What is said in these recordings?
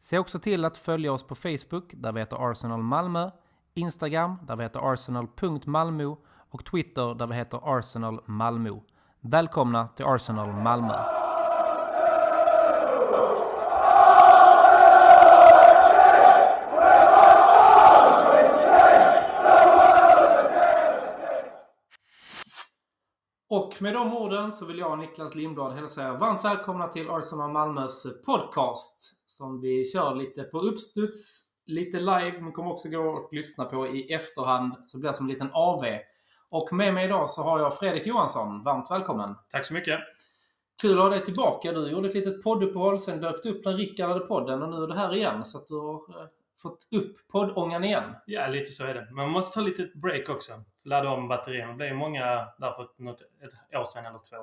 Se också till att följa oss på Facebook där vi heter Arsenal Malmö, Instagram där vi heter arsenal.malmo och Twitter där vi heter Arsenal Malmö. Välkomna till Arsenal Malmö! Och med de orden så vill jag och Niklas Lindblad hälsa er varmt välkomna till Arsenal Malmös podcast. Som vi kör lite på uppstuds, lite live, men kommer också gå och lyssna på i efterhand. Så det blir som en liten AV. Och med mig idag så har jag Fredrik Johansson. Varmt välkommen! Tack så mycket! Kul att ha dig tillbaka. Du gjorde ett litet podduppehåll, sen dök du upp när Rickard hade podden och nu är du här igen. Så att du har eh, fått upp poddångan igen. Ja, lite så är det. Men man måste ta lite break också. Ladda om batterierna. Det blev många där för något, ett år sedan eller två.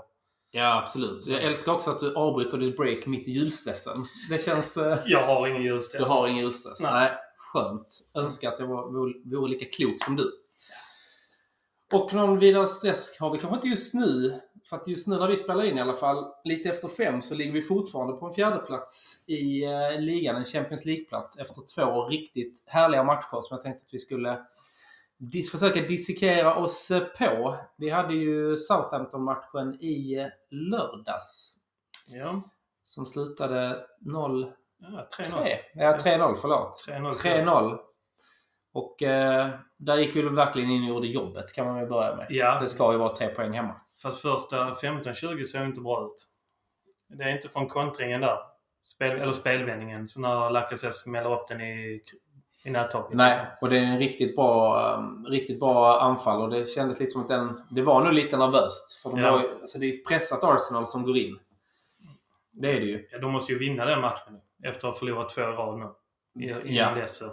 Ja, absolut. Jag älskar också att du avbryter ditt break mitt i julstressen. Det känns... eh, Jag har ingen julstress. Du har ingen julstress? Nej. Nej. Skönt. Önskar att jag var, vore, vore lika klok som du. Och någon vidare stress har vi kanske inte just nu. För att just nu när vi spelar in i alla fall, lite efter fem, så ligger vi fortfarande på en fjärde plats i eh, ligan. En Champions League-plats efter två riktigt härliga matcher som jag tänkte att vi skulle dis- försöka dissekera oss eh, på. Vi hade ju Southampton-matchen i eh, lördags. Ja. Som slutade 0 ja 3-0. 3. Ja, 3-0, förlåt. 3-0. 3-0. Och eh, där gick vi verkligen in och gjorde jobbet kan man väl börja med. Ja. Det ska ju vara tre poäng hemma. Fast första 15-20 ser inte bra ut. Det är inte från kontringen där. Spel, eller spelvändningen. Så när Lacazette smäller upp den i, i nättaket. Nej, och det är en riktigt bra, um, riktigt bra anfall och det kändes lite som att den... Det var nog lite nervöst. För de Ja. var, alltså det är ett pressat Arsenal som går in. Det är det ju. Ja, de måste ju vinna den matchen. Efter att ha förlorat två i rad nu. I- Innan Ja. dess så.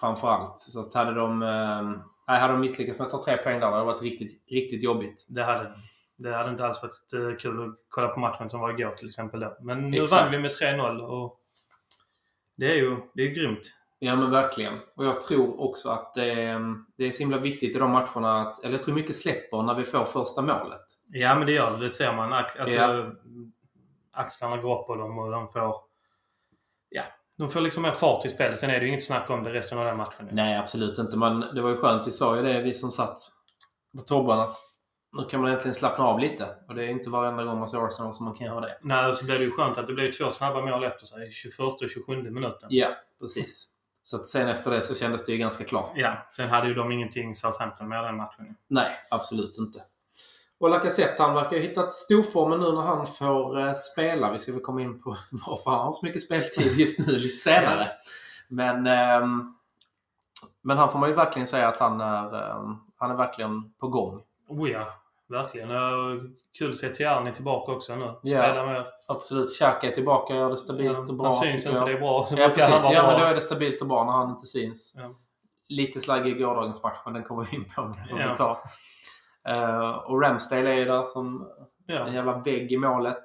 Framförallt. Så att hade de... Um, nej, hade de misslyckats med att ta tre poäng där, det hade varit riktigt, riktigt jobbigt. Det hade det. Hade inte alls varit eh, kul att kolla på matchen som var igår till exempel. Då. Men nu Exakt. vann vi med 3-0 och det är ju det är grymt. Ja men verkligen. Och jag tror också att det, det är så himla viktigt i de matcherna att... Eller jag tror mycket släpper när vi får första målet. Ja, men det gör det. Det ser man. Alltså, Ja. Axlarna går upp på dem och de får... De får liksom mer fart i spelet. Sen är det ju inget snack om det resten av den matchen. Nej, absolut inte. Men det var ju skönt. Vi sa ju det, vi som satt på Tobban, att nu kan man äntligen slappna av lite. Och det är inte varenda gång man ser Arsenal som man kan göra det. Nej, och så blev det ju skönt att det blev två snabba mål efter sig. 21 och 27 minuten. Ja, precis. Så att sen efter det så kändes det ju ganska klart. Ja, sen hade ju de ingenting Southampton med den matchen. Nej, absolut inte. Och Lacazette, han verkar ha hittat storformen nu när han får eh, spela. Vi ska väl komma in på varför han har så mycket speltid just nu lite senare. Men, ehm, men han får man ju verkligen säga att han är, ehm, han är verkligen på gång. Oh ja, verkligen. Och kul att se Tierney tillbaka också nu. Ja. Spela mer. Absolut. Xhaka är tillbaka, gör det stabilt och bra. Han syns inte, jag. det är bra. Ja, precis. Ja, bra. men då är det stabilt och bra när han inte syns. Ja. Lite slaggig i gårdagens match, men den kommer vi in på om Ja. vi tar. Eh, och Ramsdale är ju där som Ja. en jävla vägg i målet.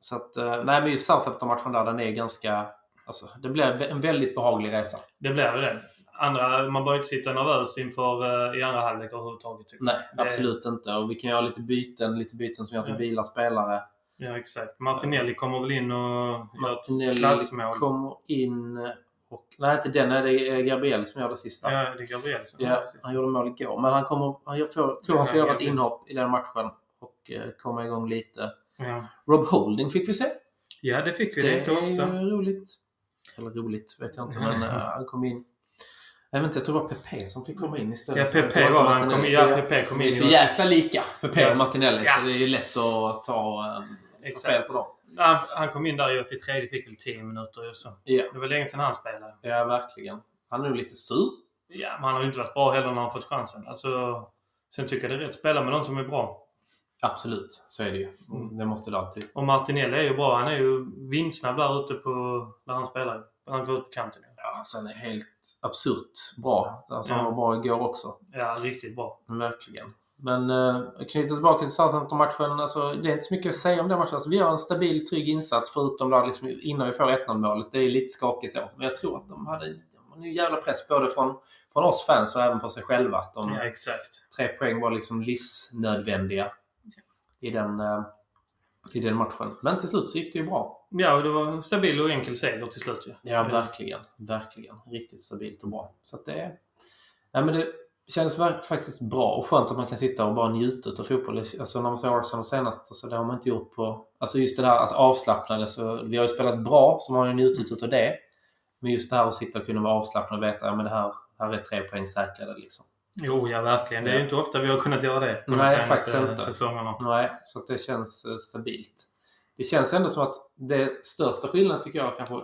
Så att, eh, nej men just Southampton-matchen där, den är ganska... Alltså, det blev en väldigt behaglig resa. Det blir det. Andra, man bör inte sitta nervös inför uh, i andra halvlek överhuvudtaget. Typ. Nej, Det- absolut inte. Och vi kan göra lite byten, lite byten som gör att vi Ja. vilar spelare. Ja, exakt. Martinelli kommer väl in och gör ett Martinelli klassmål. kommer in och... Nej, inte den. Det är Gabriel som gör det sista. Ja, det är Gabriel som Ja, han gjorde mål igår. Men han kommer, han gör, får, tror han får göra ett inhopp i den matchen och eh, komma igång lite. ja. Rob Holding fick vi se. ja, det fick vi. Det, är inte ofta. ju roligt. Eller roligt vet jag inte, men eh, han kom in. Jag vet inte, jag tror det var Pepe som fick komma in istället. Ja, inte var det. Han kom, ja, PP kom in. är så jäkla lika, Pepe och Martinelli, Ja. så det är ju lätt att ta, eh, ta Exakt. på dem. Han, han kom in där i 83. Fick väl 10 minuter. ju Så. Ja. Det var länge sedan han spelade. ja, verkligen. Han är nog lite sur. Ja, men han har ju inte varit bra heller när han fått chansen. Alltså, sen tycker jag det är rätt. Spela med någon som är bra. Absolut, så är det ju. Mm. Det måste det alltid. Och Martinelli är ju bra. Han är ju vindsnabb där ute på... Där han spelar. Han går ut på kanten. Ja, sen är helt absurt bra. Alltså, Han Ja. var bra igår också. Ja, riktigt bra. Verkligen. Men eh, knyta tillbaka till Southampton-matchen. Alltså, det är inte så mycket att säga om den matchen. Alltså, vi gör en stabil, trygg insats förutom där liksom, innan vi får 1-0 målet. Det är lite skakigt då. Men jag tror att de hade de hade en jävla press både från, från oss fans och även på sig själva. Att de, Ja, exakt. tre poäng var liksom livsnödvändiga i den, eh, i den matchen. Men till slut så gick det ju bra. Ja, det var en stabil och enkel seger till slut ju. Ja, verkligen. Verkligen. Riktigt stabilt och bra. Så det... Nej, men det kändes faktiskt bra och skönt att man kan sitta och bara njuta av fotboll. Alltså när man såg Arsenal senast, alltså, det har man inte gjort på... Alltså just det där alltså, avslappnade. Så vi har ju spelat bra, så man har ju njutit av det. Men just det här att sitta och kunna vara avslappnad och veta att ja, det här, här är tre poäng säkrade. Liksom. Jo, ja verkligen. Det är ju inte ofta vi har kunnat göra det de Nej, senaste faktiskt inte. säsongerna. Nej, så det känns eh, stabilt. Det känns ändå som att det största skillnaden tycker jag kanske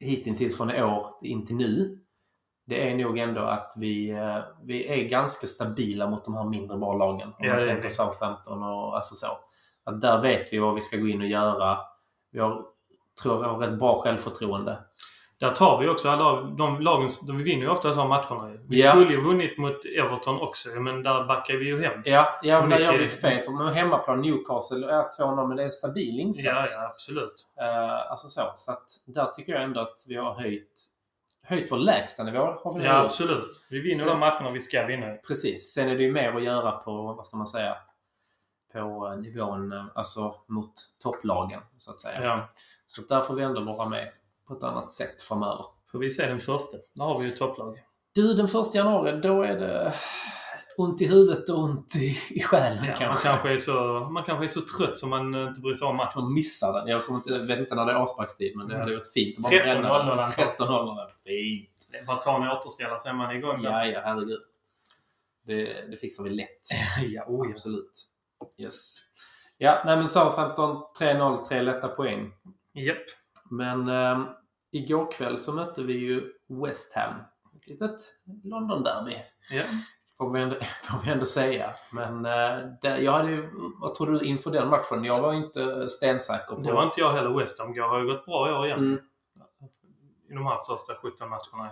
hittills från i år in till nu. Det är nog ändå att vi, eh, vi är ganska stabila mot de här mindre bra lagen. Om Ja, man tänker. Southampton och alltså så. Att där vet vi vad vi ska gå in och göra. Vi har, tror jag, har rätt bra självförtroende. Där tar vi också alla de lagen... Vi vinner ju ofta de matcherna. Vi Ja. skulle ju vunnit mot Everton också men där backar vi ju hem. Ja, ja men där gör vi mycket- fel på. Men hemmaplan Newcastle är 2-0 men det är en stabil insats. Ja, ja, absolut. Eh, alltså så. Så att där tycker jag ändå att vi har höjt, höjt vår lägstanivå. Har vi Ja, gjort. absolut. Vi vinner Så- de matcherna vi ska vinna. Precis. Sen är det ju mer att göra på, vad ska man säga, på eh, nivån, eh, alltså mot topplagen så att säga. Ja. Så där får vi ändå vara med på ett annat sätt framöver. Får vi se den första. Där har vi ju topplag. Du, den första januari, då är det ont i huvudet och ont i, i själen Ja, man, kanske. kanske är så, man kanske är så trött som man inte bryr sig om matchen. Man missar den. Jag kommer inte, vet inte när det är avsparkstid, men det hade varit fint. att bara 13.00 bränna den. antagligen. 13.00. Fint. Det är bara ta en återställare så är man igång där. Ja, ja, herregud. Det, det fixar vi lätt. ja, oh, ja. Absolut. Yes. Ja, nej men Southampton 3-0, tre lätta poäng. Japp. Men eh, igår kväll så mötte vi ju West Ham. Ett litet London-derby. Ja. Får vi ändå, får vi ändå säga. Men eh, det, jag hade ju, vad tror du inför den matchen? Jag var ju inte stensäker på... Det var inte jag heller. West Ham har ju gått bra i år igen. Mm. I de här första 17 matcherna.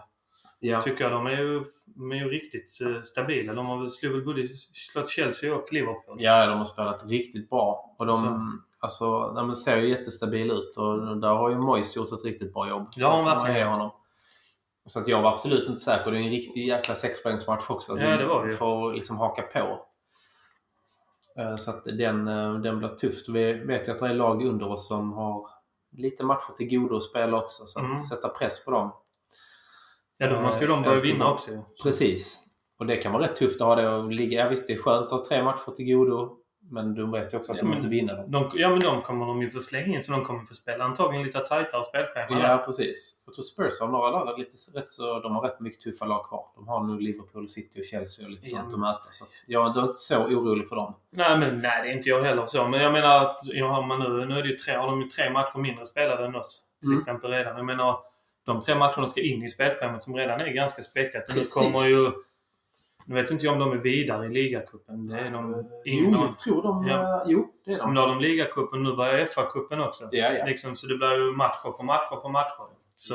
Ja. Tycker jag de är ju, de är ju riktigt eh, stabila. De har slagit väl både slått Chelsea och Liverpool. ja, de har spelat riktigt bra. Och de Så. alltså, de ser ju jättestabila ut. Och där har ju Moyes gjort ett riktigt bra jobb. Ja, verkligen. ge honom. Så att jag var absolut inte säker. Det är en riktig jäkla sexpoängsmatch också. Ja, det var det ju. får liksom haka på. Eh, Så att den, eh, den blir tufft. Vi vet ju att det är lag under oss som har lite matcher till godo att spela också. Så att Mm. sätta press på dem. Ja, då man ska de börja Helt vinna också. Precis. Och det kan vara rätt tufft att ha det och ligga... Ja, visst, det är skönt att ha tre matcher till godo. Men du vet ju också att Ja, men- måste vinna dem. De, ja, men de kommer de ju få slänga in så de kommer få spela antagligen lite tajtare spelschema. Ja, precis. Jag tror Spurs har några där lite rätt så... De har rätt mycket tuffa lag kvar. De har nu Liverpool, City och Chelsea och lite Ja. sånt att möta. Så att jag är inte så orolig för dem. Nej, men nej, det är inte jag heller så. Men jag menar att ja, man nu, nu är det ju tre, har de ju tre matcher mindre spelade än oss. Till Mm. exempel redan. Jag menar, de tre matcherna ska in i spelschemat som redan är ganska späckat. Nu kommer ju... Nu vet inte jag om de är vidare i ligacupen. Det är de... Jo, in- jag tror de... Ja. eh, Jo, det är de. Nu har de ligacupen, nu börjar FA-cupen också. Ja, ja. Liksom, så det blir ju matcher på matcher på matcher. Så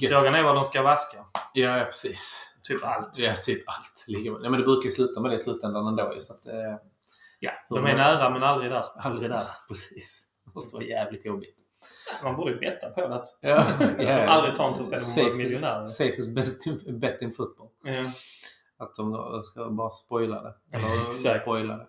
gött. frågan är vad de ska vaska. Ja, ja, precis. Typ allt. Ja, typ allt. Ja, men det brukar ju sluta med det i slutändan ändå. ju, Så att, eh, Ja, de är nära men aldrig där. aldrig där. Precis. Det måste vara jävligt jobbigt. Man borde ju betta på det. Att Ja, att de aldrig tar en trofé. De miljonärer. Safest best bet in football. Ja. Att de ska bara spoila det. Eller spoila det.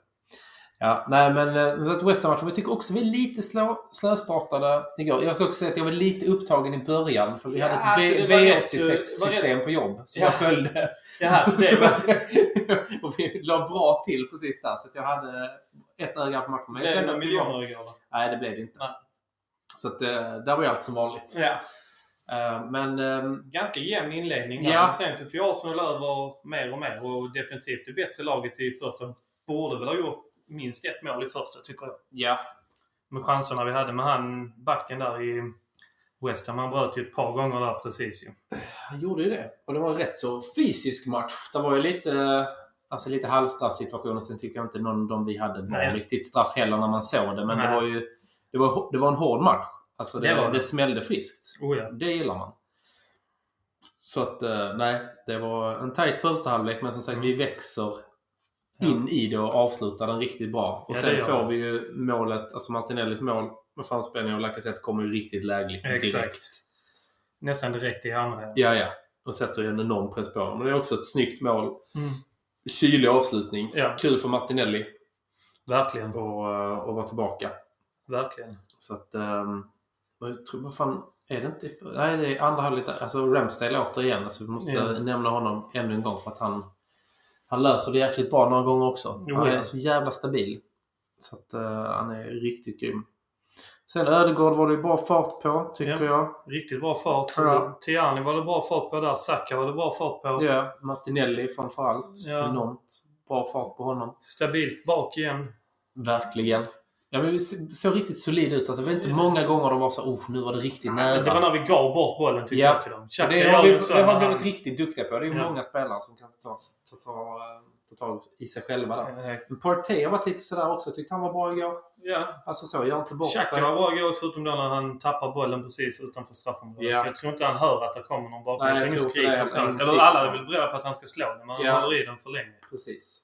Ja, nej men eh, West Ham-matchen. Jag tycker också vi är lite slå, slöstartade igår. Jag ska också säga att jag var lite upptagen i början. För vi Ja, hade ett alltså, V- det var rätt så- det var V86-system på jobb. Så Ja. jag följde. Jaha, så det var... och vi la bra till precis där. Så att jag hade ett öga på matchen. Men jag Blev det att miljoner igår? Nej, det blev det inte. Nej. Så att, eh, där var ju allt som vanligt. Ja. Eh, men ehm, Ganska jämn inledning. Ja. Sen så tog Arsenal över mer och mer och definitivt det bättre laget i första. Borde väl ha gjort minst ett mål i första, tycker jag. ja, Med chanserna vi hade med han backen där i West Ham. Han bröt ju ett par gånger där precis ju. han gjorde ju det. Och det var en rätt så fysisk match. Det var ju lite... alltså lite halvstraffsituationer. Sen tycker jag inte någon av dem vi hade var Nej. riktigt straff heller när man såg det. Men det Nej. var ju det var, det var en hård match. Alltså det, Det det, var det. smällde friskt. Oh, ja. Det gillar man. Så att, eh, nej. Det var en tajt första halvlek, men som sagt, Mm. vi växer in i det och avslutar den riktigt bra. Och Ja, sen det får vi. ju målet, alltså Martinellis mål med framspelning och Lacazette kommer ju riktigt lägligt direkt. Exakt. Nästan direkt i andra. Ja, ja. Och sätter ju en enorm press på dem. Men det är också ett snyggt mål. Mm. Kylig avslutning. Ja. Kul för Martinelli Verkligen. att uh, vara tillbaka. Verkligen. Så att... Um, jag tror, vad fan, är det inte... Nej, det är andra halvlek. Alltså Ramsdale återigen. Alltså, vi måste Ja. nämna honom ännu en gång för att han... Han löser det jäkligt bra några gånger också. Jo, han är ja. så jävla stabil. Så att eh, han är riktigt grym. Sen Ödegård var det ju bra fart på, tycker Ja. jag. Riktigt bra fart. Ja. Tiani var det bra fart på där. Saka var det bra fart på. Ja, Martinelli framförallt. Ja. Enormt bra fart på honom. Stabilt bak igen. Verkligen. Ja, men vi såg riktigt solid ut. Alltså, det var inte många gånger de var så oh, nu var det riktigt nära. Det var när vi gav bort bollen tycker Ja. jag till dem. Och Xhaka det har vi det har blivit riktigt duktiga på. Det är Ja. många spelare som kan ta, ta, ta, ta tag i sig själva där. Eh, Men Partey har varit lite sådär också. Jag tyckte han var bra igår. Ja. Alltså så, gör inte bort. Xhaka var bra igår förutom då när han tappar bollen precis utanför straffområdet. Ja. Jag tror inte han hör att det kommer någon bakom. Nej, Jag jag tror inte det Eller alla är väl beredda på att han ska slå den, men han Ja. håller i den för länge. Precis.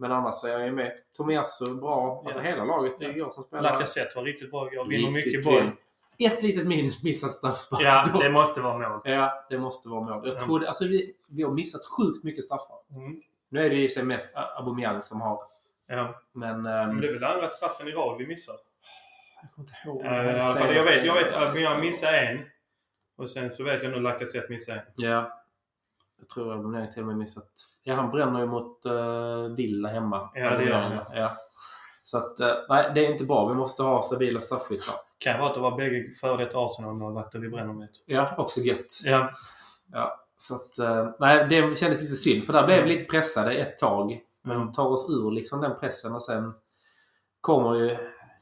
Men annars så är jag ju med. Tomiasso bra. Alltså hela laget Ja. igår som spelar. Lacazette var riktigt bra igår. Vinner mycket boll. Ett litet minus, missat straffspark. Ja, det måste vara mål. Ja, det måste vara mål. Jag Ja. trodde, alltså vi, vi har missat sjukt mycket straffar. Mm. Nu är det för sig mest Aubameyang som har. Ja. Men... Men ehm, det är väl andra straffen i rad vi missar? jag kommer inte ihåg. Fall, jag vet, jag vet att jag missade en. Och sen så vet jag nu Lacazette missade en. Ja. Jag tror Aubameyang till och med missat... Ja, han bränner ju mot uh, Villa hemma. Ja, det gör han. Ja. Så att, eh, nej, det är inte bra. Vi måste ha stabila straffskyttar. Kan vara att det var bägge före detta Arsenal-målvakter vi bränner mot. Ja, också gött. Ja. Ja, så att, eh, nej, det kändes lite synd. För där blev vi lite pressade ett tag. Men Mm. de tar oss ur liksom den pressen och sen kommer ju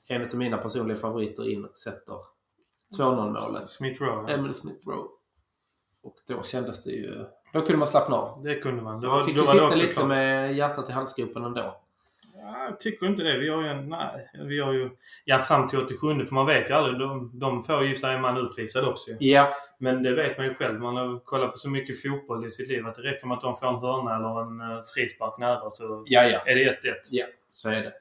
en av mina personliga favoriter in och sätter 2-0 målet. Smith Rowe. Emily Smith Rowe. Och då kändes det ju... Då kunde man slappna av. Det kunde man. Det man fick då ju sitta lite klart. med hjärtat i halsgropen ändå. Ja, jag tycker inte det. Vi har ju en... Nej. Vi har ju... Ja, fram till 87 för man vet ju aldrig. De, de får ju sig en man utvisad också. Ja, Men det vet man ju själv. Man har kollat på så mycket fotboll i sitt liv att det räcker med att de får en hörna eller en uh, frispark nära så ja, ja. är det 1-1. Ja, så är det.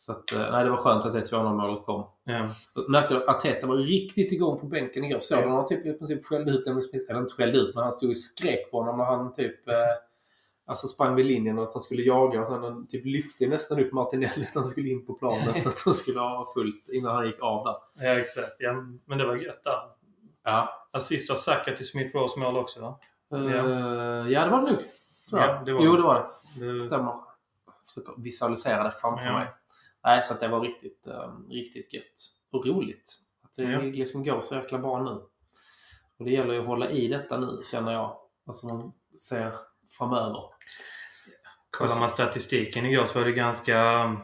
Så att, eh, nej, det var skönt att det 2-0 målet kom. Ja. Jag märkte att Arteta var riktigt igång på bänken igår. Såg Ja. du han typ, i princip skällde ut Emil Smith? Eller inte skällde ut, men han stod och skrek på honom när han typ... Eh, alltså sprang vid linjen och att han skulle jaga. Och sen han typ lyfte nästan upp Martinelli att han skulle in på planen så att han skulle ha fullt innan han gick av där. ja, exakt. Ja, men det var gött där. Ja. Assist av Saka till Smith Rowes mål också va? Uh, ja, det var det nog. Jag. Ja, det var jo, det. det var det. Det, Stämmer. Försöker visualisera det framför Ja. mig. Nej, så att det var riktigt, eh, riktigt gött. Och roligt. Att det Ja. liksom går så jäkla bra nu. Och det gäller ju att hålla i detta nu, känner jag. Alltså man ser framöver. kollar man statistiken igår så var det ganska,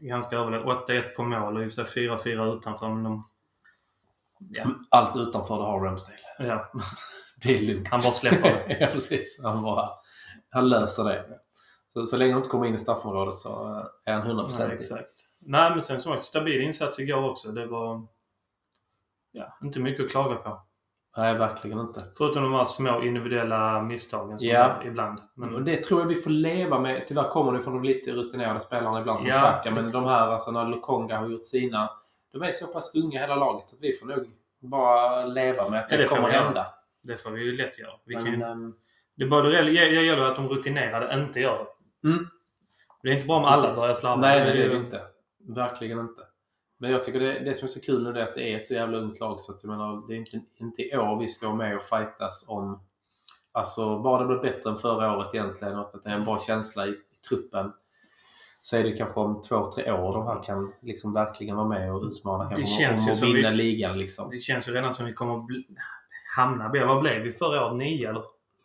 ganska överlägset. 8-1 på mål och i och för sig 4-4 utanför. Men de, ja, Allt utanför det har Ramsdale. ja, Det är lugnt. han bara släpper det. ja, precis. Han, bara, han löser det. Så, så länge de inte kommer in i straffområdet så eh, är han 100% Nej, exakt. Nej, men sen som sagt, stabil insats igår också. Det var ja, inte mycket att klaga på. Nej, verkligen inte. Förutom de här små individuella misstagen som Ja. är ibland. Och Men, det tror jag vi får leva med. Tyvärr kommer det från de lite rutinerade spelarna ibland som Ja. Xhaka. Men de här, alltså när Lukonga har gjort sina. De är så pass unga hela laget så att vi får nog bara leva med att det, Ja, det kommer hända. det får vi ju lätt göra. Vi kan Men, ju, ehm, det både det det gäller att de rutinerade inte gör det. Mm. Det är inte bra om alla börjar slarva. nej, det är det inte. Verkligen inte. Men jag tycker det, det som är så kul nu är att det är ett så jävla ungt lag. Så att jag menar, det är inte, inte i år vi ska vara med och fightas om... Alltså, bara det blir bättre än förra året egentligen och att det är en bra känsla i, i truppen. Så är det kanske om två, tre år de här kan liksom verkligen vara med och utmana Det om- känns om ju att vinna vi- ligan liksom. Det känns ju redan som vi kommer att bli, hamna... Vad blev vi förra året? Nio eller?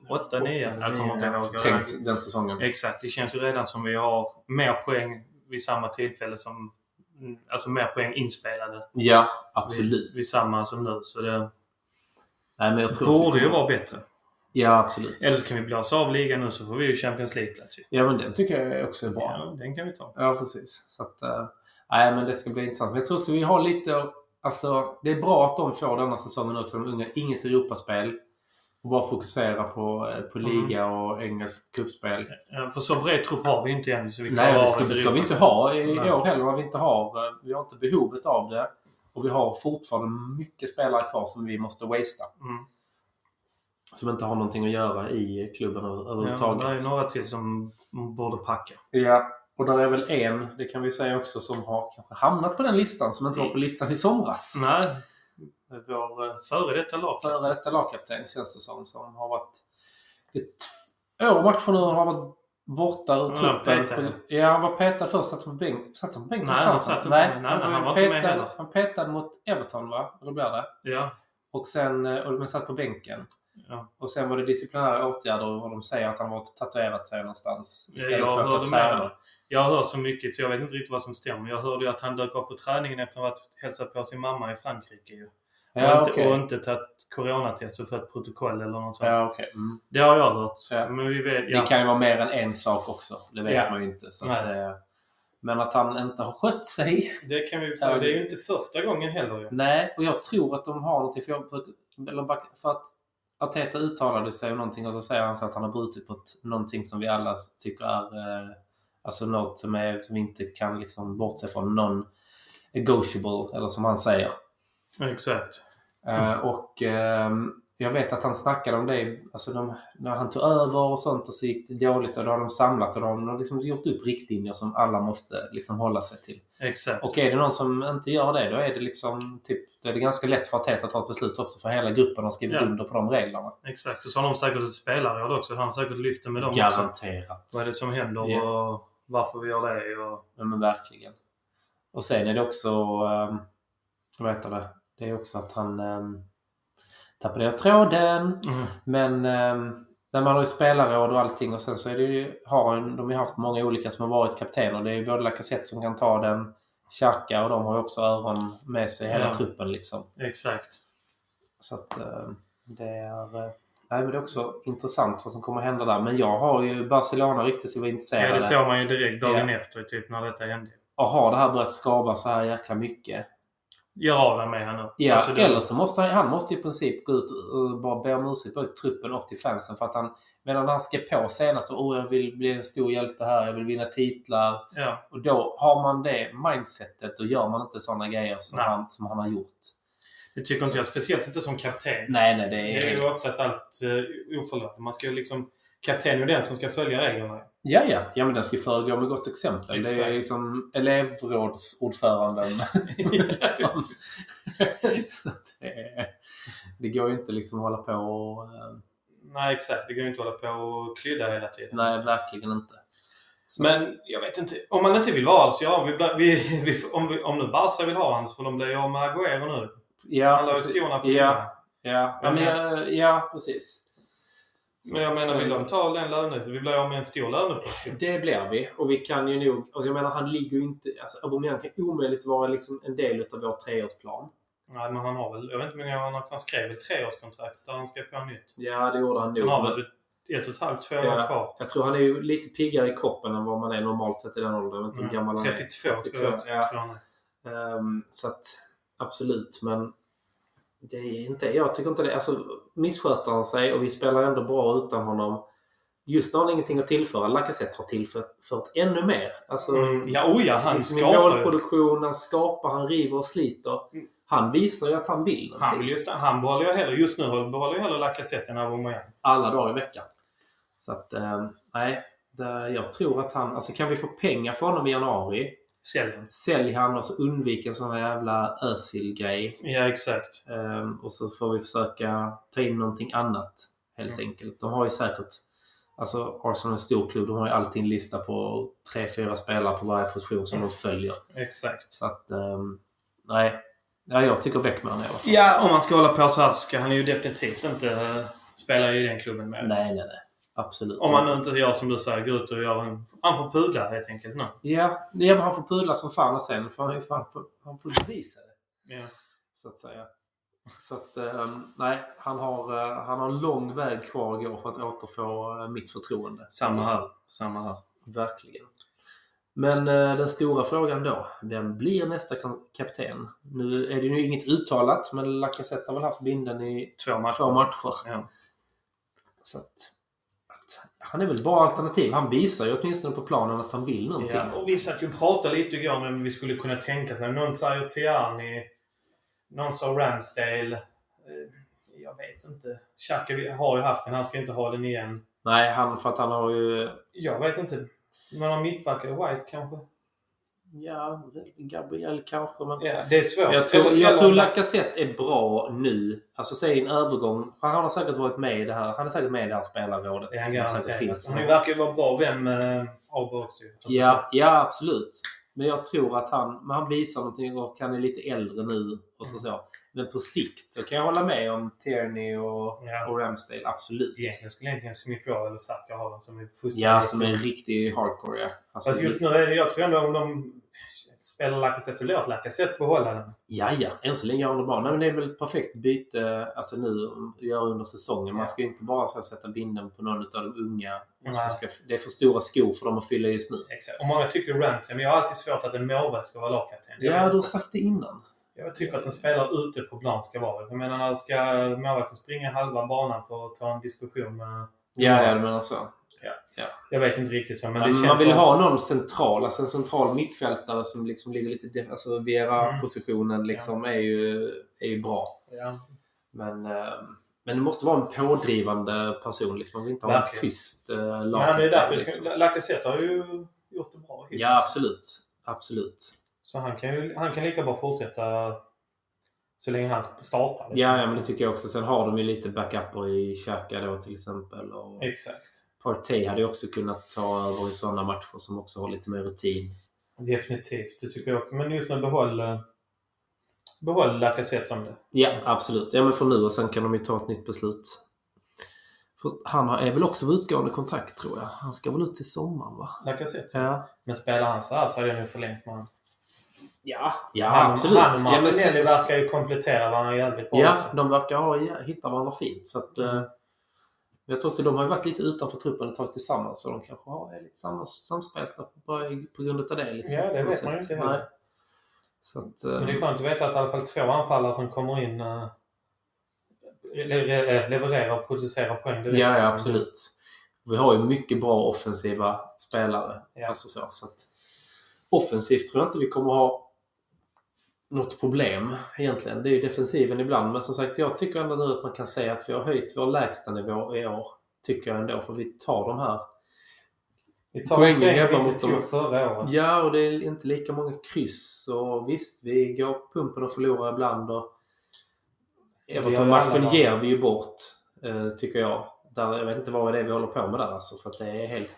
Åtta, nio? Jag kommer inte ihåg. Förträngt den säsongen. Exakt. Det känns ju redan som vi har mer poäng vid samma tillfälle som... Alltså mer poäng inspelade. Ja, Vid, absolut. vid samma som nu. Så det Nej, men jag tror borde ju vara bättre. Ja, absolut. Eller så kan vi blåsa av ligan nu så får vi ju Champions League-plats. Ja, men den tycker jag också är bra. Ja, den kan vi ta. Ja, precis. Så att, eh, nej, men det ska bli intressant. Men jag tror också vi har lite... Alltså, det är bra att de får denna säsongen också, de unga. Inget Europaspel. Och bara fokusera på, eh, på Mm. liga och engelsk cupspel. För så bred trupp har vi inte än så vi Nej, det ska, det ska vi inte ha i Nej. år heller. Vi, inte har, eh, vi har inte behovet av det. Och vi har fortfarande mycket spelare kvar som vi måste wastea. Mm. Som inte har någonting att göra i klubben över- Ja, det överhuvudtaget. är några till som borde packa. Ja, och där är väl en, det kan vi säga också, som har kanske hamnat på den listan som inte var på listan i somras. Nej, Vår eh, före detta lag. före detta lagkapten känns det som, som har varit... Är två matcher nu har varit borta ur truppen. petad. Ja, han var petad först. Satt han på bänk? Satt han på bänken? Nej, han satt inte. Nej, nej, han var inte med petad, heller. Han petade mot Everton, va? Eller blir det? Ja. Och sen, eh, och, men satt på bänken. Ja. Och sen var det disciplinära åtgärder och de säger att han var tatuerat sig någonstans. Istället jag för hörde med. Jag hör så mycket så jag vet inte riktigt vad som stämmer. Jag hörde ju att han dök upp på träningen efter att ha varit hälsat på sin mamma i Frankrike. Ju. Ja, och, inte, okej. och inte tagit coronatest och fått protokoll eller något sånt. Ja, okej. Mm. Det har jag hört. Ja. Men vi vet... Ja. Det kan ju vara mer än en sak också. Det vet Ja. man ju inte. Så att, eh, men att han inte har skött sig. Det kan vi ju ta. Det är ju inte första gången heller. Nej, och jag tror att de har någonting. För, jag, för att Arteta uttalade sig om någonting och så säger han så att han har brutit mot någonting som vi alla tycker är eh, alltså något som, är, som vi inte kan liksom bortse från. Non-negotiable, eller som han säger. Exakt. Eh, och ehm, jag vet att han snackade om det alltså de, när han tog över och sånt och så gick det dåligt och då har de samlat och de har liksom gjort upp riktlinjer som alla måste liksom hålla sig till. Exakt. Och är det någon som inte gör det, då är det liksom typ, då är det ganska lätt för Arteta att ta ett beslut också för hela gruppen har skrivit Ja. under på de reglerna. Exakt. Och så har de säkert ett spelarråd också. Han har säkert lyft det med dem också. Garanterat. Vad är det som händer Ja. och varför vi gör det. Och... Ja, men verkligen. Och sen är det också, um, vad heter det, det är också att han um, tappade jag tråden. Mm. Men um, när man har ju spelarråd och allting och sen så är det ju, har en, de har ju haft många olika som har varit kaptener. Det är ju både Lacazette som kan ta den, Xhaka och de har ju också öron med sig hela Ja. truppen liksom. Exakt. Så att um, det är... uh, Nej, men det är också intressant vad som kommer hända där. Men jag har ju Barcelona ryktes ju vara Ja, intresserade. det såg man ju direkt dagen Ja. efter typ när detta hände. Och har det här börjat skava så här jäkla mycket. Gör av med han nu. Ja, Alltså, det- eller så måste han, han måste i princip gå ut och bara be om ursäkt både till truppen och till fansen för att han... Medan han skrev på senast och oh, jag vill bli en stor hjälte här, jag vill vinna titlar. Ja. Och då har man det mindsetet, då gör man inte sådana grejer som, Nej. han, som han har gjort. Det tycker inte jag. Speciellt inte som kapten. Nej, nej, det Det är... är ju oftast allt uh, oförlåtligt. Man ska ju liksom... Kapten är den som ska följa reglerna. Ja, ja. Ja, men den ska ju föregå med gott exempel. Det är Exakt. liksom elevrådsordföranden. som- Så att det, det går ju inte liksom att hålla på och... eh, Nej, exakt. Det går ju inte att hålla på och klydda hela tiden. Nej, verkligen inte. Så Men jag vet inte. Om man inte vill vara alltså, ja, vi, vi, vi, om, vi, om nu Barca vill ha hans för de blir ju av med Agüero nu. Ja, Han la ju skorna på ja, ja, ja, men, ja, ja, precis. Men jag menar, vill de ta den lönen? Vi blir av med en stor lönepost. Det blir vi. Och vi kan ju nog... Och jag menar, han ligger ju inte... Alltså, Aubameyang kan omöjligt vara liksom en del av vår treårsplan. Nej, men han har väl... Jag vet inte, men han, har- han skrev väl treårskontrakt där han skrev på nytt. Ja, det gjorde han Så han har nog. väl ett och ett halvt, två år Ja. kvar. Jag tror han är ju lite piggare i kroppen än vad man är normalt sett i den åldern. Jag vet inte hur gammal han är. 32, 32, tror jag. ja. tror han är. Ehm, så att absolut, men det är inte, jag tycker inte det. Alltså missköter han sig och vi spelar ändå bra utan honom. Just nu har han ingenting att tillföra. Lacazette har tillfört fört ännu mer. Alltså, Mm. Ja, oh ja, han liksom skapar målproduktion, han skapar, han river och sliter. Mm. Han visar ju att han vill någonting. Han, vill just, han behåller ju hellre, just nu behåller ju hellre Lacazette än Aubameyang. Alla dagar i veckan. Så att, ehm, nej. Det, jag tror att han, alltså kan vi få pengar för honom i januari, Sälj han. sälj han och så undvik en sån här jävla Özil-grej. Ja, exakt. Ehm, och så får vi försöka ta in någonting annat helt Mm. enkelt. De har ju säkert, alltså Arsenal är en stor klubb, de har ju alltid en lista på tre, fyra spelare på varje position som de följer. Exakt. Så att, ehm, nej. Ja, jag tycker Beckman i alla fall. Ja, om man ska hålla på så här så ska han ju definitivt inte eh, spela i den klubben mer. Nej, nej, nej. Absolut Om man nu inte gör som du säger, går ut och gör en... Han får pudla helt enkelt nu. Ja, ja men han får pudla som fan och sen får han ju fan får, han får bevisa det. Ja. Så att säga. Så att, eh, nej, han har, eh, han har en lång väg kvar att gå för att återfå eh, mitt förtroende. Samma här. Samma här. Verkligen. Men eh, den stora frågan då. Vem blir nästa kapten? Nu är det ju inget uttalat, men Lacazette har väl haft binden i Två matcher. två matcher. Ja. Så att, han är väl bra alternativ. Han visar ju åtminstone på planen att han vill någonting. Ja, och vi satt ju och pratade lite igår om vem vi skulle kunna tänka sig. Någon säger Tierney. Någon sa Ramsdale. Eh, Jag vet inte. Xhaka har ju haft den. Han ska inte ha den igen. Nej, han, för att han har ju... Jag vet inte. Man har mittbackar. White kanske? Ja, Gabriel kanske. Men... Ja, det är svårt. Jag tror, jag tror Lacazette är bra nu. Alltså säg en övergång. Han har säkert varit med i det här. Han är säkert med i det här spelarrådet. Han som säkert finns. Han verkar ju vara bra vän med Auber också ju. Ja, ja, absolut. Men jag tror att han, men han visar någonting och han är lite äldre nu. och så, så. Men på sikt så kan jag hålla med om Tierney och, Ja. och Ramsdale. Absolut. Egentligen skulle egentligen Smith Rowe eller Saka ha den som är fullständigt... Ja, som är en riktig hardcore. Ja. Alltså, just nu jag tror ändå om de spelar Lacazette så låt Lacazette behålla den. Ja, ja. Än så länge har de bra. Nej, men det är väl ett perfekt byte alltså nu göra under säsongen. Man ska ju inte bara så, sätta binden på någon av de unga. Ska, det är för stora skor för dem att fylla just nu. Exakt. Och många tycker Ramsey, men jag har alltid svårt att en målvakt ska vara lagkapten. Ja, du har sagt det innan. Jag tycker att en spelare ute på plan ska vara det. Jag menar, ska målvakten springa halva banan för att ta en diskussion med... Ja, ja, du menar så. Jag vet inte riktigt så, men Men det känns... man vill ju bara- ha någon central, alltså en central mittfältare som liksom ligger lite... Alltså Mm. Vera-positionen liksom är, ju, är ju bra. Ja. Men, eh, men det måste vara en pådrivande person. Liksom. Man vill inte ha en Verkligen. tyst men det är lagkapten. därför Liksom. Lacazette har ju gjort det bra hittills. Ja, absolut. Absolut. Så han kan ju han kan lika bra fortsätta så länge han startar. liksom. Ja, ja, men det tycker jag också. Sen har de ju lite backuper i Xhaka då till exempel. Och Exakt. Partey hade ju också kunnat ta över i sådana matcher som också har lite mer rutin. Definitivt, det tycker jag också. Men just nu behåll, eh, behåll Lacazette som det. Ja, absolut. Ja, men för nu och sen kan de ju ta ett nytt beslut. För han är väl också utgående kontrakt tror jag. Han ska väl ut till sommaren va? Lacazette. Ja, Men spelar han så här så hade jag nog förlängt med honom. ja, ja han, absolut. Han och ja, men Martinelli sen- verkar ju komplettera varandra jävligt bra Ja, också. de verkar ha, ja, hitta varandra fint. Så att, eh, jag tror också de har varit lite utanför truppen ett tag tillsammans. Så de kanske har, är lite samma, samspelta på, på grund av det. Liksom, Ja, det vet man ju inte heller. Att, eh, Men det är skönt att veta att i alla fall två anfallare som kommer in uh, levererar och producerar poäng direkt. Ja, ja, absolut. Vi har ju mycket bra offensiva spelare. Ja. Alltså så, så att, offensivt tror jag inte vi kommer ha något problem egentligen. Det är ju defensiven ibland. Men som sagt, jag tycker ändå nu att man kan säga att vi har höjt vår lägstanivå i år. Tycker jag ändå. För vi tar de här. Vi tar Poängen poäng hemma mot dem. förra året. Ja, och det är inte lika många kryss. Och visst, vi går på pumpen och förlorar ibland. Och Everton-matchen ger vi ju bort, eh, tycker jag. Där, jag vet inte vad det är vi håller på med där alltså, för att det är helt...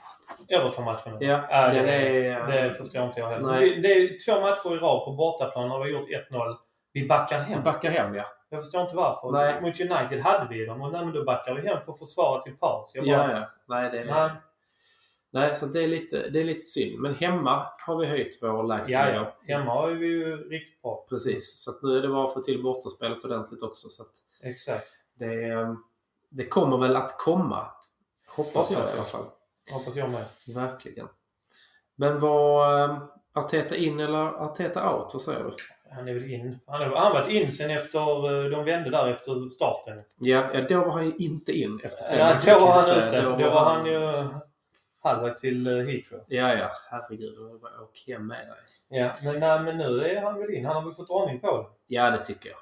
Everton-matchen. Ja, Äh, den är... det förstår inte jag heller. Det, det är två matcher i rad på bortaplan när vi har gjort 1-0. Vi backar hem. Backa hem, ja. Jag förstår inte varför. Nej. Mot United hade vi dem och nej, men då backar vi hem för att försvara till paus. Bara, Ja, ja. Nej, det är... Nej. Nej, så det är, lite, det är lite synd. Men hemma har vi höjt vår lägsta Ja. Hemma har vi ju riktigt bra. Precis. Så nu är det bara att få till bortaspelet ordentligt också. Så Exakt. det, är- det kommer väl att komma. Hoppas jag i alla fall. Hoppas jag med. Verkligen. Men vad... eh, Arteta in eller Arteta out? Vad säger du? Han är väl in. Han har han varit in sen efter... eh, De vände där efter starten. Ja, då var han ju inte in efter tre Ja, då var han ute. Då var han ju halvvägs till eh, Heathrow. Ja, ja. Herregud. Då var jag åker hem med dig. Ja, men, nej, men nu är han väl in. Han har väl fått ordning på det. Ja, det tycker jag.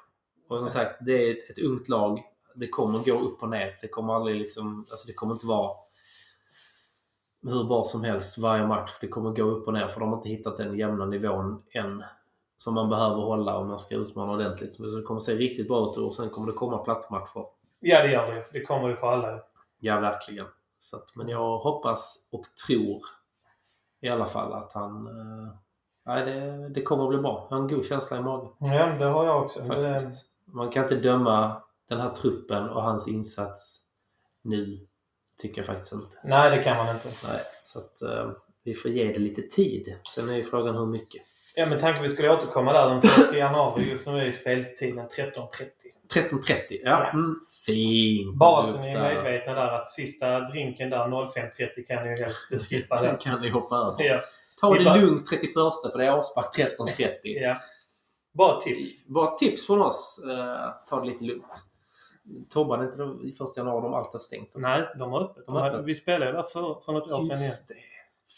Och som sagt, det är ett, ett ungt lag. Det kommer gå upp och ner. Det kommer aldrig liksom... Alltså det kommer inte vara hur bra som helst varje match. Det kommer gå upp och ner för de har inte hittat den jämna nivån än som man behöver hålla om man ska utmana ordentligt. Så det kommer se riktigt bra ut och sen kommer det komma plattmatcher. Ja, det gör det. Det kommer ju för alla. Ja, verkligen. Så att, men jag hoppas och tror i alla fall att han... Eh, nej, det, det kommer att bli bra. Jag har en god känsla i magen. Ja, det har jag också. Faktiskt. Man kan inte döma den här truppen och hans insats nu. Tycker jag faktiskt inte. Nej, det kan man inte. Nej, så att eh, vi får ge det lite tid. Sen är ju frågan hur mycket. Ja, men tanken vi skulle återkomma där den 1 januari. Just nu är speltiden 13.30. 13.30. Ja. Ja. Mm. Fint. Bara så ni är medvetna där att sista drinken där 05.30 kan ni ju helst skippa Den kan ni hoppa över. Ja. Ta det bara- lugnt 31 för det är avspark 13.30. ja. Bara tips. Bara tips från oss. Eh, ta det lite lugnt. Tobban är inte det i första januari de alltid har stängt. Nej, de har öppet. De har öppet. Vi spelade där för, för något år sedan igen. Just det.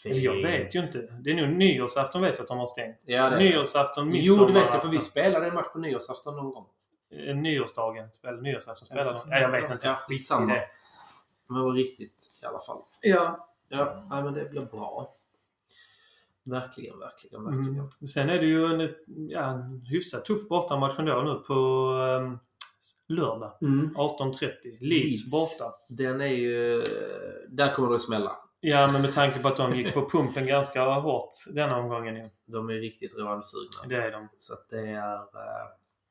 Eller Jag vet ju inte. Det är nog nyårsafton vet jag att de har stängt. Ja, det är nyårsafton, Jo, midsommarafton. det vet jag för vi spelade en match på nyårsafton någon gång. Eh, Nyårsdagen spelade nyårsafton spelade de. Ja, jag vet inte. Ja, Skit i skitsamma. det. Men det var riktigt i alla fall. Ja. Ja, nej, men det blir bra. Verkligen, verkligen, verkligen. Mm. Sen är det ju en, ja, en hyfsat tuff bortamatch ändå nu på um, lördag. Mm. 18.30. Leeds Leeds. borta. Den är ju... Där kommer det att smälla. Ja, men med tanke på att de gick på pumpen ganska hårt denna omgången ju. De är riktigt revanschsugna. Det är de. Så att det är... eh,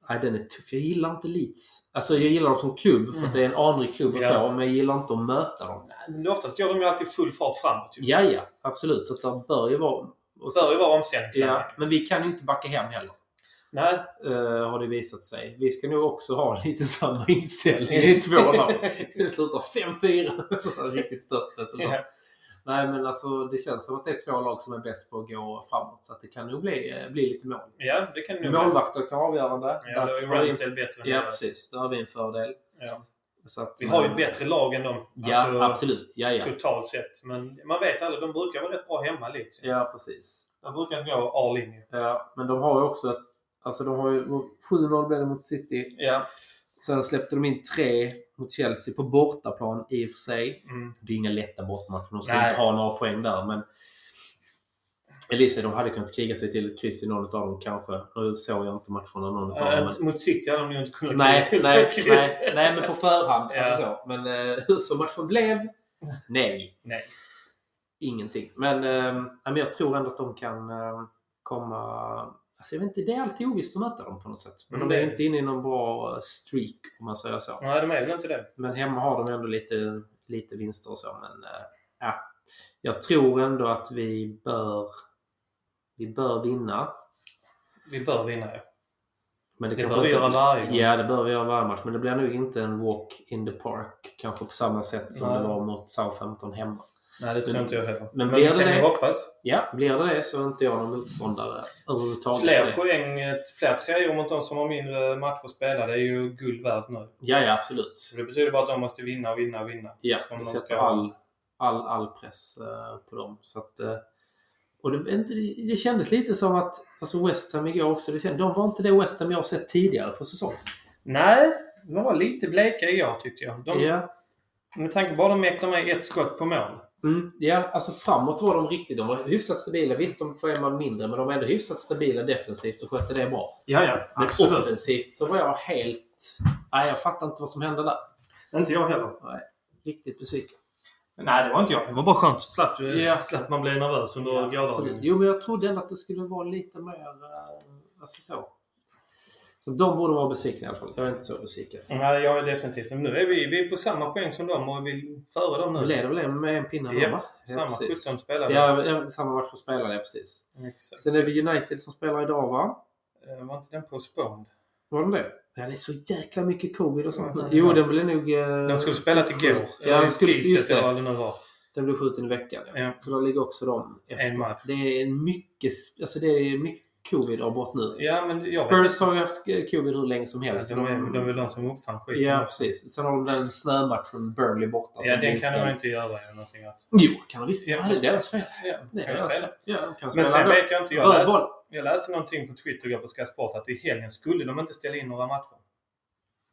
Nej, den är tuff. Jag gillar inte Leeds. Alltså, jag gillar dem som klubb för att det är en anrik klubb och Ja. så, men jag gillar inte att möta dem. Men oftast går de ju alltid full fart framåt. Ja, ja. Absolut. Så att det bör ju vara... och så- bör ju vara omställningsläge. Ja, men vi kan ju inte backa hem heller. Nej. eh, har det visat sig. Vi ska nog också ha lite samma inställning i två lag. Det slutar 5-4. Så Riktigt stört resultat. Ja. Nej men alltså det känns som att det är två lag som är bäst på att gå framåt. Så det kan nog bli, eh, bli lite mål. ja, det kan det nog Målvakter kan avgörande. Ja, då är Där har en, bättre ja det. precis. Där har vi en fördel. Ja. Att, Vi har ju ett bättre lag än dem. Ja, Alltså, absolut. Ja, ja. Totalt sett. Men man vet aldrig. De brukar vara rätt bra hemma Leeds. ja, precis. De brukar gå all in. ju. Ja, men de har ju också ett... Alltså de har ju 7-0 blev det mot City. Ja. Sen släppte de in tre mot Chelsea på bortaplan i och för sig. Mm. Det är inga lätta bortamatcher. De ska Nej. inte ha några poäng där. Men Elisa, de hade kunnat kriga sig till ett kryss i någon av dem kanske. Nu såg jag inte matcherna någon av dem. Men... Mot City hade de ju inte kunnat Nej, till nej, ett kryss. nej, nej, men på förhand. Ja. Alltså så. Men eh, hur som matchen blev? Nej. Nej. Ingenting. Men, eh, men jag tror ändå att de kan eh, komma... Alltså jag vet inte, det är alltid ovisst att möta dem på något sätt. Men Mm, de är är inte inne i någon bra streak om man säger så. Nej, de är väl inte det. Men hemma har de ändå lite, lite vinster och så. Men äh, ja, jag tror ändå att vi bör, vi bör vinna. Vi bör vinna ja. Men det, Det bör vi inte- göra varje gång. Ja, det bör vi göra varje match. Men det blir nog inte en walk in the park. Kanske på samma sätt som Nej. det var mot Southampton hemma. Nej, det tror Men- inte jag heller. men Men, blir det kan ju det- hoppas. Ja, blir det det så är inte jag någon motståndare överhuvudtaget. Fler poäng, fler treor mot de som har mindre matcher spelade är ju guld värt nu. Ja, ja, absolut. Så det betyder bara att de måste vinna och vinna och vinna. Ja, Om det de sätter ska- all, all, all press eh, på dem. Så att, eh, och det, det kändes lite som att alltså West Ham igår också, det kändes, de var inte det West Ham jag sett tidigare på säsongen. Nej, de var lite bleka igår tyckte jag. De, Ja, Med tanke på att de mäktade med ett skott på mål. Mm, ja, alltså framåt var de riktigt, de var hyfsat stabila. Visst, de får en man mindre, men de var ändå hyfsat stabila defensivt och skötte det bra. Ja, ja. Men offensivt så var jag helt... Nej, jag fattar inte vad som hände där. Inte jag heller. Riktigt besviken. Nej, det var inte jag. Det var bara skönt. Slapp, Ja. slapp man bli nervös under Absolut. gårdagen. Jo, men jag trodde ändå att det skulle vara lite mer... eh, Alltså så. Så de borde vara besvikna i alla fall. Jag är inte så besviken. Nej, jag är definitivt. Men nu är vi, vi är på samma poäng som dem och vi är före dem Nu nu. leder väl med en pinne va? Samma precis. 17 spelare. Ja, ja, samma match för spelare, precis. Exakt. Sen är det United som spelar idag va? Eh, Var inte den postponed? Var de det? Ja, det är så jäkla mycket covid och sånt. Ja. Jo, den blir nog... eh, De skulle spela till igår. Ja, de skulle- just det. eller vad det nu var. Den blir skjuten i veckan. Ja. Ja. Så då ligger också de efter. En match. Det är mycket, alltså det är mycket covid-avbrott nu. Ja, men jag Spurs har ju haft covid hur länge som helst. De är, de är väl de som uppfann skiten. Ja, precis. Sen har de den snömatchen Burnley borta. Ja, den kan de inte göra eller någonting annat. Jo, kan de visst. Ja. Ja, det är deras fel. Ja, Det är deras fel. Ja, de kan Men sen vet jag inte. Jag läste, jag läste någonting på Twitter igår på Sky Sport att i helgen skulle de inte ställa in några matcher.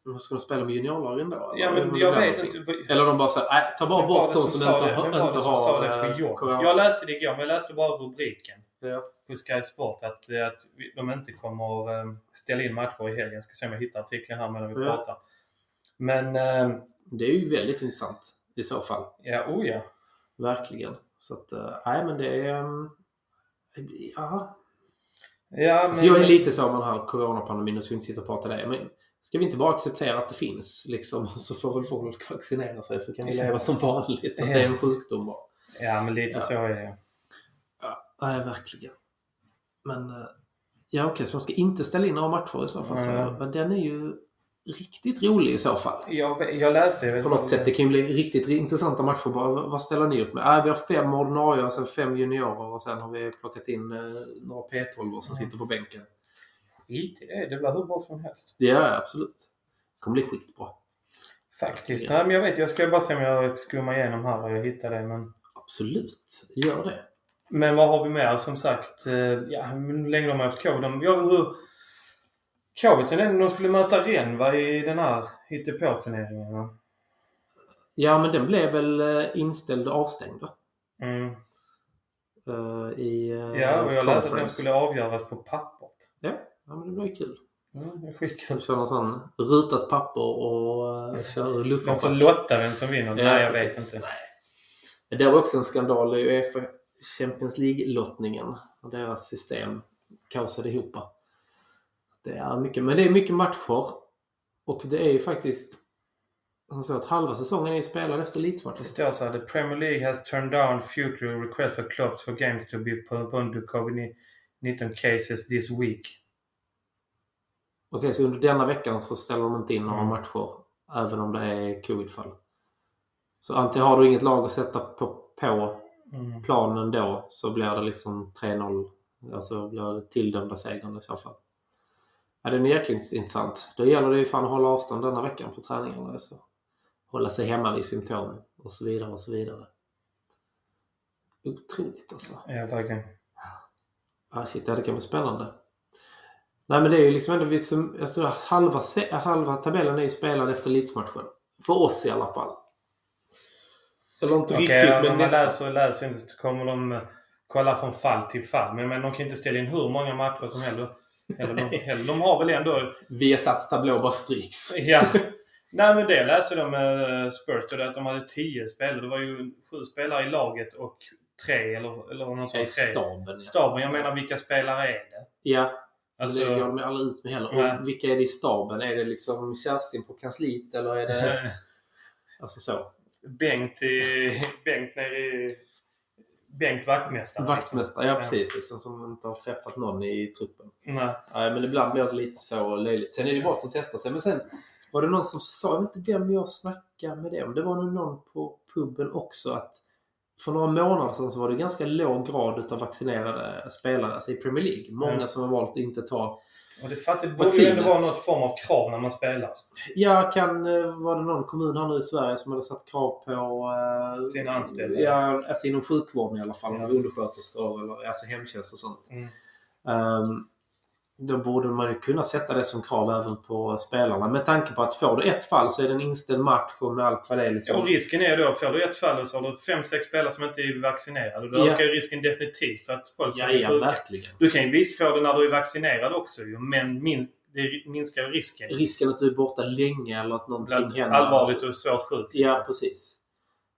Vad Ska de spela med juniorlagen då? Ja, men jag vet inte. Eller de bara säger ta bara bort de som som inte det? har, Vem var inte det som sa det på eh, corona. Jag läste det igår, men jag läste bara rubriken Ja. på Sky Sport att, eh, att de inte kommer eh, ställa in matcher i helgen. Jag ska se om jag hittar artikeln här medan vi Ja. pratar. Men, eh, Det är ju väldigt intressant i så fall. ja, oh ja. Verkligen. Så att, eh, nej men det är... Ja. ja Alltså jag är lite så om man har coronapandemin och ska inte sitta och prata det. Men ska vi inte bara acceptera att det finns liksom så får väl folk vaccinera sig så kan vi leva som vanligt. Att det är en sjukdom bara. Ja, men lite Ja. så är det. Ja, nej, verkligen. Men... eh, Ja okej, så de ska inte ställa in några matcher i så fall. Du. Men den är ju riktigt rolig i så fall. Jag, jag läste vet På något sätt. Det kan ju bli riktigt intressanta matcher. Bara, vad ställer ni upp med? Äh, vi har fem ordinarie och sen fem juniorer och sen har vi plockat in eh, några P12 som sitter på bänken. Skit i det. Det blir hur bra som helst. Ja, absolut. Det kommer bli skitbra. Faktiskt. Ja. Nej, men jag vet. Jag ska bara se om jag skummar igenom här och jag hittar det. Men, Absolut. Gör det. Men vad har vi mer? Som sagt, eh, ja, hur länge de har haft covid. De, ja, hur... Covid, de skulle möta Renva i den här hittepå-turneringen. va? Ja, men den blev väl eh, inställd och avstängd då? Mm. Eh, I eh, Ja, och jag läste att den skulle avgöras på pappret. Ja, ja, men det blir kul. Det är skitkul. De kör någon sån rutat papper och uh, kör De får luftfart. lotta vem som vinner. Nej, jag vet precis. inte. Nej. Det var också en skandal i Uefa Champions League-lottningen. Och deras system kaosade ihop. Det är mycket, men det är mycket matcher. Och det är ju faktiskt som så att halva säsongen är spelad efter Det Leeds-matchen. står så här. The Premier League has turned down future requests for clubs for games to be postponed to COVID-19 cases this week. Okej, så under denna veckan så ställer de inte in några Mm. matcher. Även om det är covid-fall. Så alltid har du inget lag att sätta på, på Mm. planen då så blir det liksom 3-0. Alltså blir det tilldömda segern i så fall. Ja, det är jäkligt intressant. Då gäller det ju fan att hålla avstånd denna veckan på träningarna. Alltså. Hålla sig hemma vid symptom och så vidare och så vidare. Otroligt alltså. Ja, verkligen. Ah, shit, ja, det kan bli spännande. Nej men det är ju liksom ändå vi som, alltså, halva, halva tabellen är ju spelad efter Leeds-matchen. För oss i alla fall. Eller inte Okej, riktigt men man nästan. läser och läser inte så kommer de eh, kolla från fall till fall. Men, men de kan inte ställa in hur många matcher som helst. Eller de, heller. de har väl ändå... Viasats tablå bara stryks. Ja. Nej men det läste de med Spurs då, att de hade tio spelare. Det var ju sju spelare i laget och tre eller, eller någon sån staben. Staben. Jag menar vilka spelare är det? Ja, Alltså, men det går de aldrig ut med heller. Nej. Och vilka är det i staben? Är det liksom Kerstin på kansliet eller är det... Alltså så. Bengt, i, Bengt nere i... Bengt vaktmästare. Vaktmästare, ja precis. Liksom, som inte har träffat någon i truppen. Nej. Nej, men ibland blir det lite så löjligt. Sen är det bra att testa sig. Men sen var det någon som sa, jag vet inte vem jag snackade med det om. Det var nog någon på puben också att för några månader sedan så var det ganska låg grad utav vaccinerade spelare alltså i Premier League. Många Mm. som har valt att inte ta... Och det, det borde ju ändå vara något form av krav när man spelar. Ja, kan, eh, var det någon kommun här nu i Sverige som hade satt krav på... eh, Sina anställda. Ja, alltså inom sjukvården i alla fall. Ja. Undersköterskor eller alltså hemtjänst och sånt. Mm. Ehm, då borde man ju kunna sätta det som krav även på spelarna. Med tanke på att får du ett fall så är det en inställd match och med allt vad det är. Liksom. Ja, och risken är då, får du ett fall och så har du fem, sex spelare som inte är vaccinerade. Då Ja. ökar ju risken definitivt för att folk ja, ja, verkligen. Du kan ju visst få det när du är vaccinerad också men min, det minskar ju risken. Risken att du är borta länge eller att någonting Bland händer. allvarligt och svårt sjukt. Ja, liksom. precis.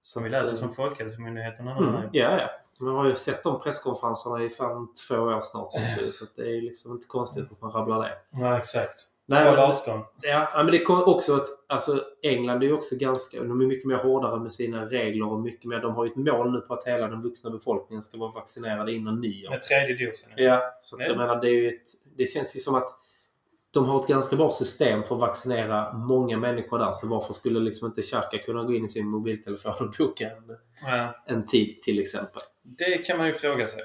Som vi lät oss eh, som Folkhälsomyndigheten. Mm, ja, ja. Man har ju sett de presskonferenserna i fan två år snart också. Så det är ju liksom inte konstigt att man rabblar det. Ja, exakt. Nej, Håll avstånd. Ja, ja, men det kom också att alltså, England är ju också ganska... De är mycket mer hårdare med sina regler och mycket mer... De har ju ett mål nu på att hela den vuxna befolkningen ska vara vaccinerade innan nyår. Med tredje dosen. Ja, så att Ja. jag menar det är ju ett... Det känns ju som att de har ett ganska bra system för att vaccinera många människor där. Så varför skulle liksom inte Xhaka kunna gå in i sin mobiltelefon och boka en, Ja, en tid till exempel? det kan man ju fråga sig.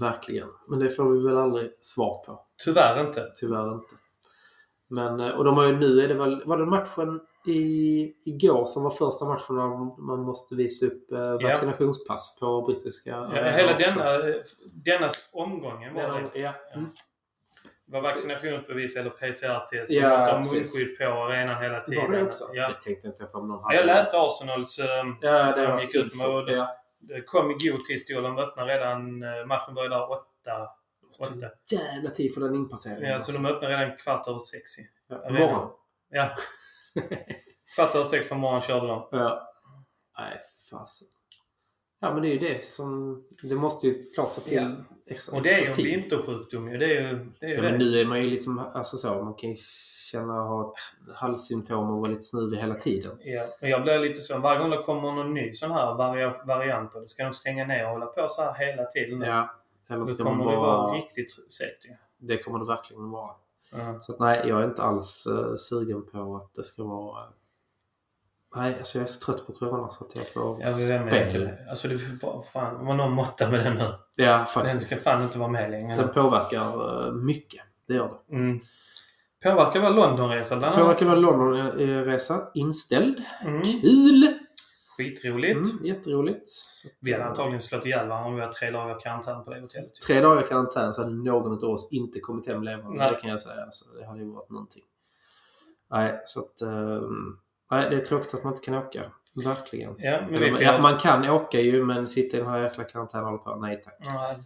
Verkligen. Men det får vi väl aldrig svar på. Tyvärr inte. Tyvärr inte. Men, eh, och de har ju nu är det väl... Var det matchen i, igår som var första matchen när man måste visa upp eh, vaccinationspass på brittiska Ja, hela denna, denna omgången var det. ja. Mm. Var vaccinationsbevis eller PCR-test. Ja, du måste ha munskydd på arenan hela tiden. Var det också? Ja. Det tänkte inte jag på om någon Ja, Jag läste Arsenals... eh, Ja, det de gick ut med och- ja. Det kom i god tid. Stolen var öppna redan... eh, Matchen började där åtta. åtta. Jävla tid för den inpasseringen. Ja, så de öppnade redan kvart över sex. i- ja, morgonen. Ja. kvart över sex på morgonen körde de. Ja. Nej, fasen. Ja, men det är ju det som... Det måste ju klart ta till Ja. extra, Och det är ju en tid. vintersjukdom ju. Det är ju det. Är ju Ja, det. men nu är man ju liksom... Alltså så, man kan ju känna ha halssymptom och vara lite snuvig hela tiden. Ja, men jag blir lite så. Varje gång det kommer någon ny sån här varia- variant på det ska de stänga ner och hålla på så här hela tiden. Ja. Eller Då ska man kommer det vara riktigt segt ju. Det kommer det verkligen vara. Ja. Så att, nej, jag är inte alls uh, sugen på att det ska vara... nej, alltså jag är så trött på Corona så att jag får med spel. Alltså det var fan, var någon måtta med den nu. Ja, Den faktiskt. ska fan inte vara med längre. Den påverkar eh, mycket. Det gör det. Mm. Påverkar väl Londonresan bland annat? Påverkar väl Londonresa inställd. Mm. Kul! Skitroligt. Mm, jätteroligt. Så Vi hade eh, antagligen slått ihjäl varandra om vi har tre dagar karantän på det hotellet. Tre dagar karantän så hade någon av oss inte kommit hem levande. Det kan jag säga. Alltså, det hade ju varit någonting. Nej, så att... ehm, nej, det är tråkigt att man inte kan åka. Verkligen. Ja, men Eller, ja, man kan åka ju, men sitta i den här jäkla karantänen och hålla på. Nej tack. Nej.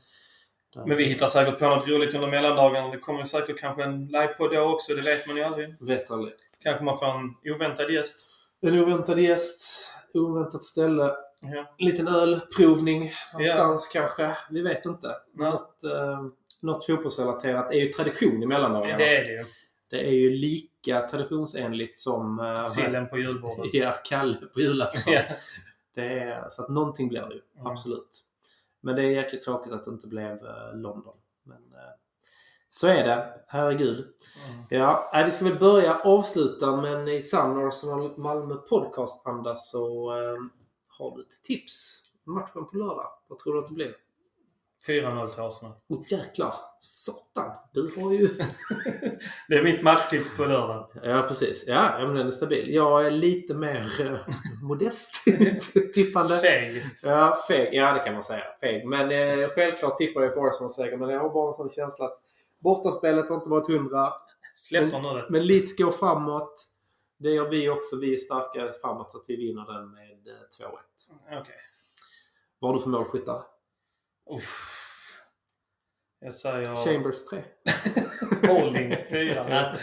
Men vi hittar säkert på något roligt under mellandagarna. Det kommer säkert kanske en livepodd då också. Det vet man ju aldrig. Vet aldrig. Kanske man får en oväntad gäst. En oväntad gäst, oväntat ställe, Ja. en liten ölprovning någonstans kanske. Vi vet inte. Nej. Något, eh, något fotbollsrelaterat är ju tradition i mellandagarna. Det är det ju. Det är ju lika traditionsenligt som eh, Sillen på julbordet. Ja, Kalle på julafton. Det är, så att någonting blir det ju. Mm. Absolut. Men det är jäkligt tråkigt att det inte blev eh, London. Men eh, så är det. Herregud. Mm. Ja, vi ska väl börja avsluta men i sann Arsenal Malmö podcast-anda så har du ett tips. Matchen på lördag. Vad tror du att det blir? 4-0 till Arsenal. Åh jäklar! Satan! Du har ju... Det är mitt matchtips på lördag. ja, precis. Ja, men den är stabil. Jag är lite mer eh, modest tippande. Feg. Ja, feg. Ja, det kan man säga. Feg. Men eh, självklart tippar jag på Arsenal seger. Men jag har bara en sån känsla att bortaspelet har inte varit hundra. Släpper nu det. Men Leeds går framåt. Det gör vi också. Vi är starka framåt så att vi vinner den med eh, 2-1. Okej. Vad har du för målskyttar? Uff. Jag säger... Chambers 3. Holding 4. Nej.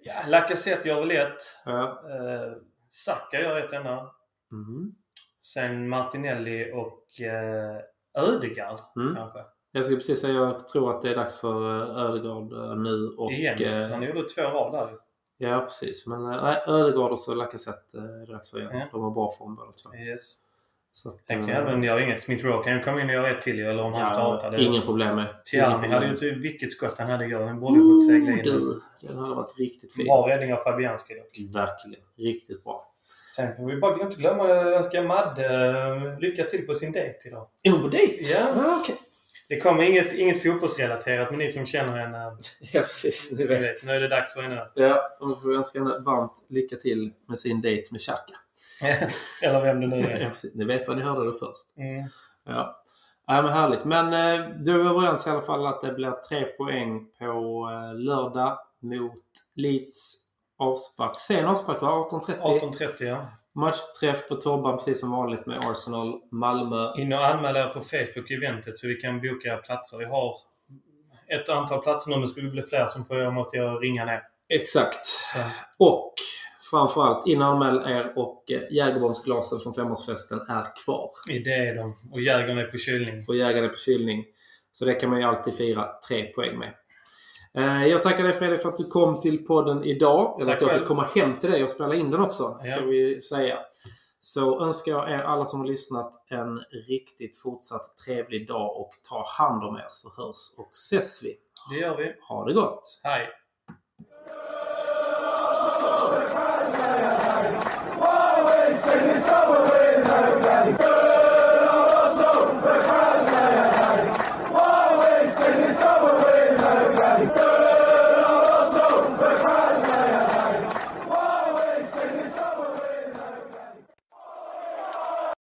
Ja, Lacazette gör väl ett. Ja. Eh, Saka gör ett enda. Mm. Sen Martinelli och eh, Ödegaard Mm. kanske. Jag skulle precis säga jag tror att det är dags för eh, Ödegaard eh, nu. Och, Igen. eh, Han gjorde två rad där. Ja, precis. Men nej, Ödegaard och så Lacazette är det dags för igen. Ja. De har bra form båda två. Yes. Så att, Tänker eh, även göra inget. Smith Rowe kan ju komma in och göra ett till eller om han startar. Det. Ingen problem med. Tierney hade ju typ vilket skott han hade igår. Han borde ju fått segla in. Du, den hade varit riktigt fin. Bra räddning av Fabianski dock. Verkligen. Riktigt bra. Sen får vi bara inte glömma att önska Madde eh, lycka till på sin dejt idag. Är hon på dejt? Ja. Ah, okej. Det kommer inget, inget fotbollsrelaterat, men ni som känner henne, Ja, precis. Ni ni vet. vet, nu är det dags för henne. Ja, och vi får önska henne varmt lycka till med sin dejt med Xhaka. Eller vem det nu är. Ni vet vad ni hörde det först. Mm. Ja. Ja, men härligt. Men eh, du är överens i alla fall att det blir tre poäng på eh, lördag mot Leeds avspark. Sen avspark va? 18.30. 18.30 ja. Matchträff på Tobban precis som vanligt med Arsenal Malmö. In och anmäl er på Facebook-eventet så vi kan boka platser. Vi har ett antal platser nu, men skulle det bli fler så får jag, måste jag ringa ner. Exakt. Så, Och framförallt in och anmäl er och eh, Jägerbombsglasen från femårsfesten är kvar. det är de. Och Jägern är på kylning. Och jägaren är på kylning. Så det kan man ju alltid fira tre poäng med. Eh, Jag tackar dig Fredrik för att du kom till podden idag. Eller att jag fick komma hem till dig och spela in den också, ska Ja. vi säga. Så önskar jag er alla som har lyssnat en riktigt fortsatt trevlig dag och ta hand om er så hörs och ses vi. Det gör vi. Ha det gott! Hej! Salvatore.